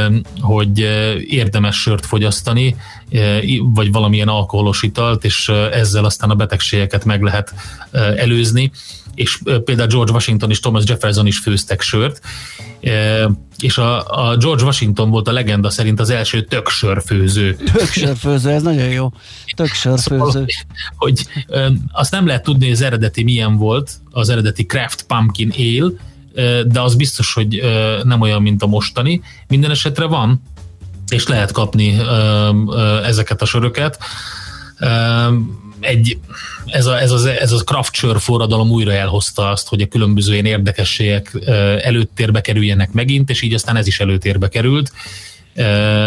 hogy érdemes sört fogyasztani, vagy valamilyen alkoholos italt, és ezzel aztán a betegségeket meg lehet eh, előzni. És például George Washington és Thomas Jefferson is főztek sört, és a, a George Washington volt a legenda szerint az első töksörfőző. Töksörfőző, ez nagyon jó. Töksörfőző. hogy ö, azt nem lehet tudni, hogy az eredeti milyen volt, az eredeti Kraft Pumpkin Ale, ö, de az biztos, hogy nem olyan, mint a mostani. Minden esetre van, és lehet kapni ezeket a söröket. Egy, ez, a, ez, az, ez a craft sör forradalom újra elhozta azt, hogy a különböző ilyen érdekességek ö, előtérbe kerüljenek megint, és így aztán ez is előtérbe került.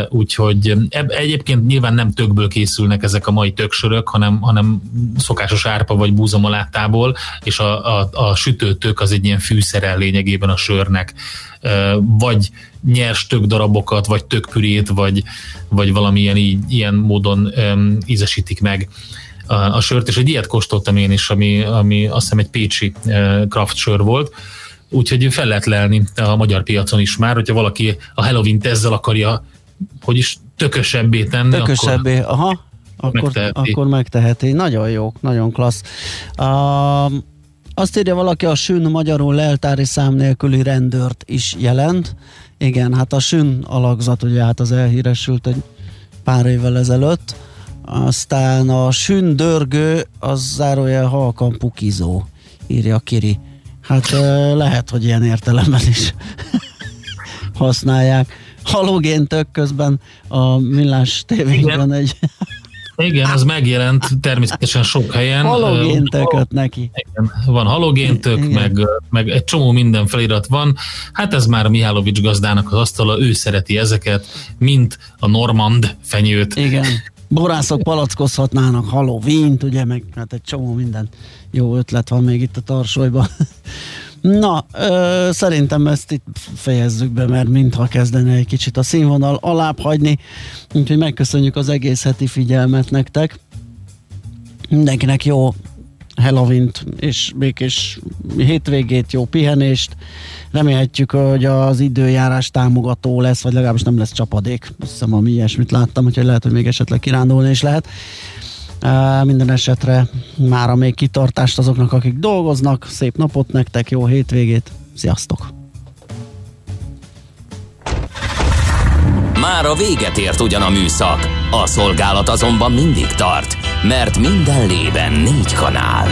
Úgyhogy egyébként nyilván nem tökből készülnek ezek a mai töksörök, hanem, hanem szokásos árpa vagy búzamalátából, és a, a, a sütőtök az egy ilyen fűszere lényegében a sörnek. Vagy nyers tök darabokat, vagy tökpürét, vagy, vagy valamilyen így, ilyen módon ízesítik meg a, a sört, és egy ilyet kóstoltam én is, ami, ami azt hiszem egy pécsi uh, craft sör volt, úgyhogy fel lehet lelni a magyar piacon is már, hogyha valaki a Halloween-t ezzel akarja, hogy is tökösebbé tenni, Tökösebbé, akkor aha. Akkor megteheti. akkor megteheti. Nagyon jó, nagyon klassz. Uh, azt írja valaki, a sün magyarul leltári szám nélküli rendőrt is jelent. Igen, hát a sün alakzat, ugye hát az elhíresült egy pár évvel ezelőtt. Aztán a sün dörgő, az zárójel halkan pukizó, írja Kiri. Hát lehet, hogy ilyen értelemben is használják. Halogéntök közben a millás tévében egy Igen, az megjelent természetesen sok helyen. halogéntököt neki. Igen, van halogéntök, meg, meg egy csomó minden felirat van. Hát ez már Mihálovics gazdának az asztala, ő szereti ezeket, mint a normand fenyőt. Igen. Borászok palackozhatnának Halloween-t, ugye, meg hát egy csomó minden jó ötlet van még itt a tarsolyban. Na, ö, szerintem ezt itt fejezzük be, mert mintha kezdene egy kicsit a színvonal alább hagyni, úgyhogy megköszönjük az egész heti figyelmet nektek. Mindenkinek jó halloween és békés hétvégét, jó pihenést. Remélhetjük, hogy az időjárás támogató lesz, vagy legalábbis nem lesz csapadék. Azt hiszem, ami ilyesmit láttam, úgyhogy lehet, hogy még esetleg kirándulni is lehet. Uh, minden esetre mára még kitartást azoknak, akik dolgoznak. Szép napot nektek, jó hétvégét. Sziasztok! Már a véget ért ugyan a műszak, a szolgálat azonban mindig tart, mert minden lében négy kanál.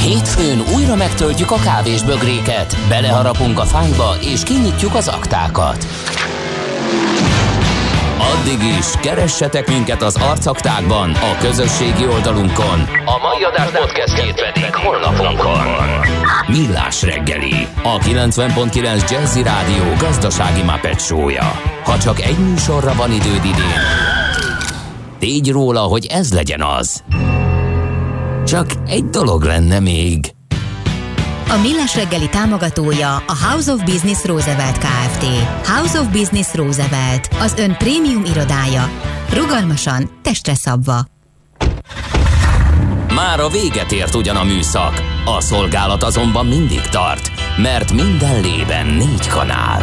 Hétfőn újra megtöltjük a kávés bögréket, beleharapunk a fányba és kinyitjuk az aktákat. Addig is, keressetek minket az arcaktákban, a közösségi oldalunkon. A mai adás podcastjét pedig holnapunkon. Millás reggeli, a 90.9 Jazzy Rádió gazdasági mapetsója. Ha csak egy műsorra van időd idén, tégy róla, hogy ez legyen az. Csak egy dolog lenne még. A Millás reggeli támogatója a House of Business Roosevelt Kft. House of Business Roosevelt, az ön prémium irodája. Rugalmasan, testre szabva. Már a véget ért ugyan a műszak, a szolgálat azonban mindig tart, mert minden lében négy kanál.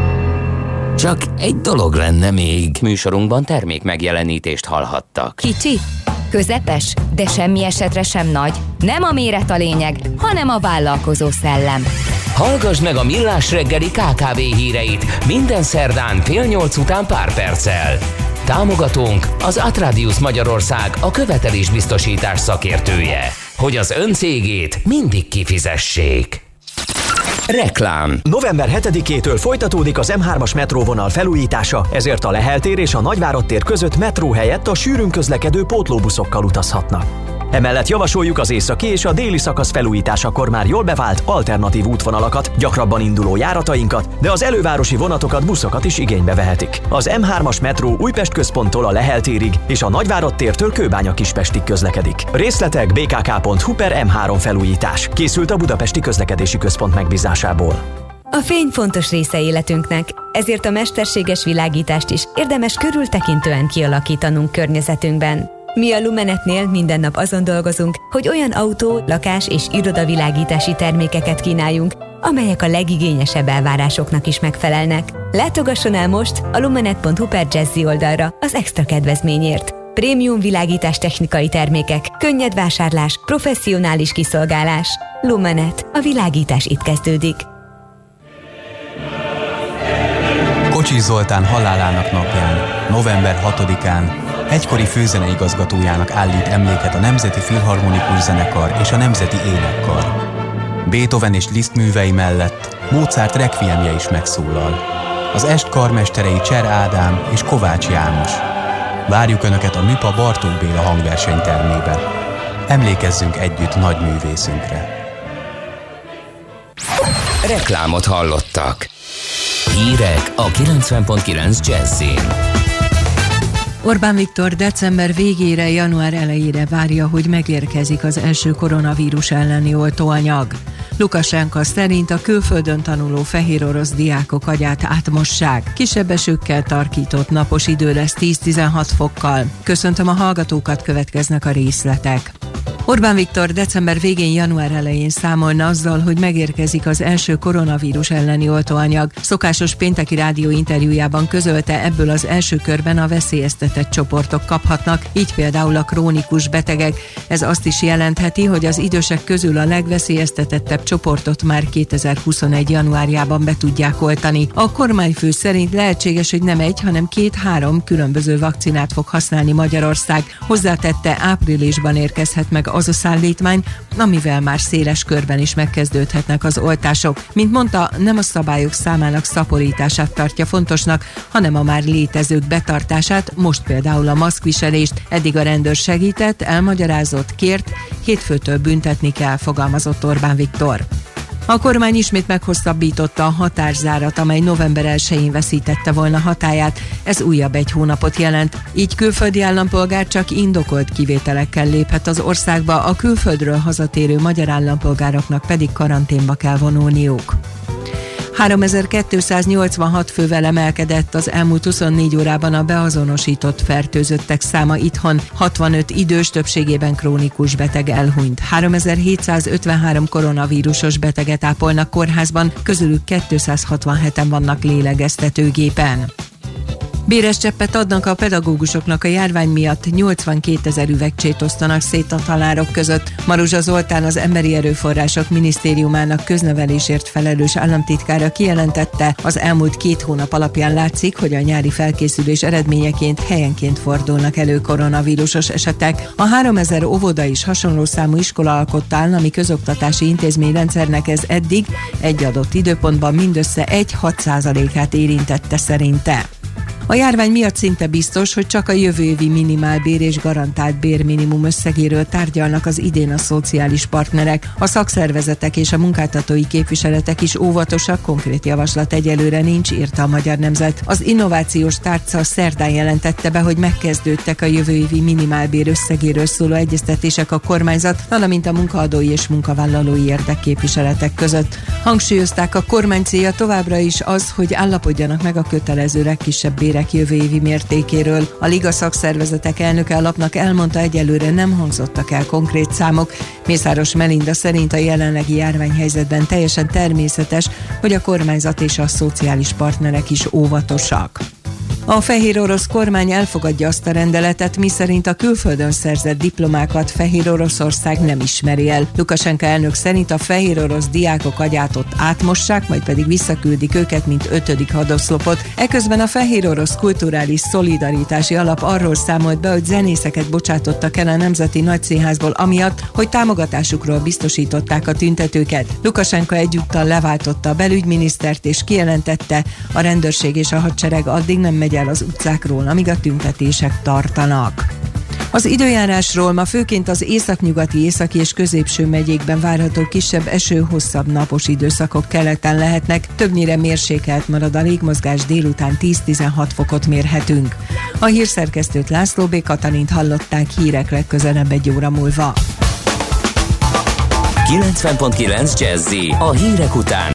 Csak egy dolog lenne még. Műsorunkban termék megjelenítést hallhattak. Kicsi, közepes, de semmi esetre sem nagy. Nem a méret a lényeg, hanem a vállalkozó szellem. Hallgass meg a Millás reggeli KKV híreit minden szerdán fél nyolc után pár perccel. Támogatónk az Atradius Magyarország a követelésbiztosítás szakértője, hogy az ön cégét mindig kifizessék. Reklám November 7-től folytatódik az M3-as metróvonal felújítása, ezért a Lehel tér és a Nagyvárad tér között metró helyett a sűrűn közlekedő pótlóbuszokkal utazhatnak. Emellett javasoljuk az északi és a déli szakasz felújításakor már jól bevált alternatív útvonalakat, gyakrabban induló járatainkat, de az elővárosi vonatokat, buszokat is igénybe vehetik. Az M3-as metró Újpest központtól a Lehel térig és a Nagyvárad tértől Kőbánya Kispestig közlekedik. Részletek bkk.hu per M3 felújítás. Készült a Budapesti Közlekedési Központ megbízásából. A fény fontos része életünknek, ezért a mesterséges világítást is érdemes körültekintően kialakítanunk környezetünkben. Mi a Lumenetnél minden nap azon dolgozunk, hogy olyan autó, lakás és irodavilágítási termékeket kínáljunk, amelyek a legigényesebb elvárásoknak is megfelelnek. Látogasson el most a lumenet.hu per Jazzy oldalra az extra kedvezményért. Prémium világítás technikai termékek, könnyed vásárlás, professzionális kiszolgálás. Lumenet. A világítás itt kezdődik. Kocsis Zoltán halálának napján, november 6-án egykori főzeneigazgatójának állít emléket a Nemzeti Filharmonikus Zenekar és a Nemzeti Énekkar. Beethoven és Liszt művei mellett Mozart requiemje is megszólal. Az est karmesterei Cser Ádám és Kovács János. Várjuk Önöket a Műpa Bartók Béla hangversenytermébe. Emlékezzünk együtt nagy művészünkre. Reklámot hallottak. Hírek a 90.9 Jazzin. Orbán Viktor december végére, január elejére várja, hogy megérkezik az első koronavírus elleni oltóanyag. Lukasenka szerint a külföldön tanuló fehér orosz diákok agyát átmossák. Kisebb esőkkel tarkított napos idő lesz 10-16 fokkal. Köszöntöm a hallgatókat, következnek a részletek. Orbán Viktor december végén, január elején számolna azzal, hogy megérkezik az első koronavírus elleni oltóanyag. Szokásos pénteki rádió interjújában közölte, ebből az első körben a veszélyeztetett csoportok kaphatnak, így például a krónikus betegek. Ez azt is jelentheti, hogy az idősek közül a legveszélyeztetettebb csoportot már 2021. januárjában be tudják oltani. A kormányfő szerint lehetséges, hogy nem egy, hanem két-három különböző vakcinát fog használni Magyarország. Hozzátette, áprilisban érkezhet meg az a szállítmány, amivel már széles körben is megkezdődhetnek az oltások. Mint mondta, nem a szabályok számának szaporítását tartja fontosnak, hanem a már létezők betartását, most például a maszkviselést. Eddig a rendőr segített, elmagyarázott, kért, hétfőtől büntetni kell, fogalmazott Orbán Viktor. A kormány ismét meghosszabbította a határzárat, amely november 1-én veszítette volna hatáját. Ez újabb egy hónapot jelent. Így külföldi állampolgár csak indokolt kivételekkel léphet az országba, a külföldről hazatérő magyar állampolgároknak pedig karanténba kell vonulniuk. 3286 fővel emelkedett az elmúlt 24 órában a beazonosított fertőzöttek száma itthon. 65 idős többségében krónikus beteg elhunyt. 3753 koronavírusos beteget ápolnak kórházban, közülük 267-en vannak lélegeztetőgépen. Béres cseppet adnak a pedagógusoknak a járvány miatt 82 ezer üvegcsét osztanak szét a tanárok között. Maruzsa Zoltán az Emberi Erőforrások Minisztériumának köznevelésért felelős államtitkára kijelentette, az elmúlt két hónap alapján látszik, hogy a nyári felkészülés eredményeként helyenként fordulnak elő koronavírusos esetek. A 3000 óvoda is hasonló számú iskola alkotta állami közoktatási intézményrendszernek ez eddig egy adott időpontban mindössze egy 6 át érintette szerinte. A járvány miatt szinte biztos, hogy csak a jövő évi minimálbér és garantált bérminimum összegéről tárgyalnak az idén a szociális partnerek. A szakszervezetek és a munkáltatói képviseletek is óvatosak, konkrét javaslat egyelőre nincs, írta a Magyar Nemzet. Az innovációs tárca szerdán jelentette be, hogy megkezdődtek a jövő évi minimálbér összegéről szóló egyeztetések a kormányzat, valamint a munkaadói és munkavállalói érdekképviseletek között. Hangsúlyozták, a kormány célja továbbra is az, hogy állapodjanak meg a kötelező legkisebb bérek esőnek jövő évi mértékéről. A Liga szakszervezetek elnöke a lapnak elmondta, egyelőre nem hangzottak el konkrét számok. Mészáros Melinda szerint a jelenlegi járványhelyzetben teljesen természetes, hogy a kormányzat és a szociális partnerek is óvatosak. A fehér orosz kormány elfogadja azt a rendeletet, miszerint a külföldön szerzett diplomákat Fehér Oroszország nem ismeri el. Lukasenka elnök szerint a fehér orosz diákok agyát ott átmossák, majd pedig visszaküldik őket, mint ötödik hadoszlopot. Eközben a fehér orosz kulturális szolidaritási alap arról számolt be, hogy zenészeket bocsátottak el a Nemzeti Nagyszínházból amiatt, hogy támogatásukról biztosították a tüntetőket. Lukasenka egyúttal leváltotta a belügyminisztert és kijelentette, a rendőrség és a hadsereg addig nem megy el az utcákról, amíg a tüntetések tartanak. Az időjárásról ma főként az északnyugati, északi és középső megyékben várható kisebb eső, hosszabb napos időszakok keleten lehetnek, többnyire mérsékelt marad a légmozgás délután 10-16 fokot mérhetünk. A hírszerkesztőt László B. Katalint hallották hírek legközelebb egy óra múlva. 90.9 Jazzy a hírek után.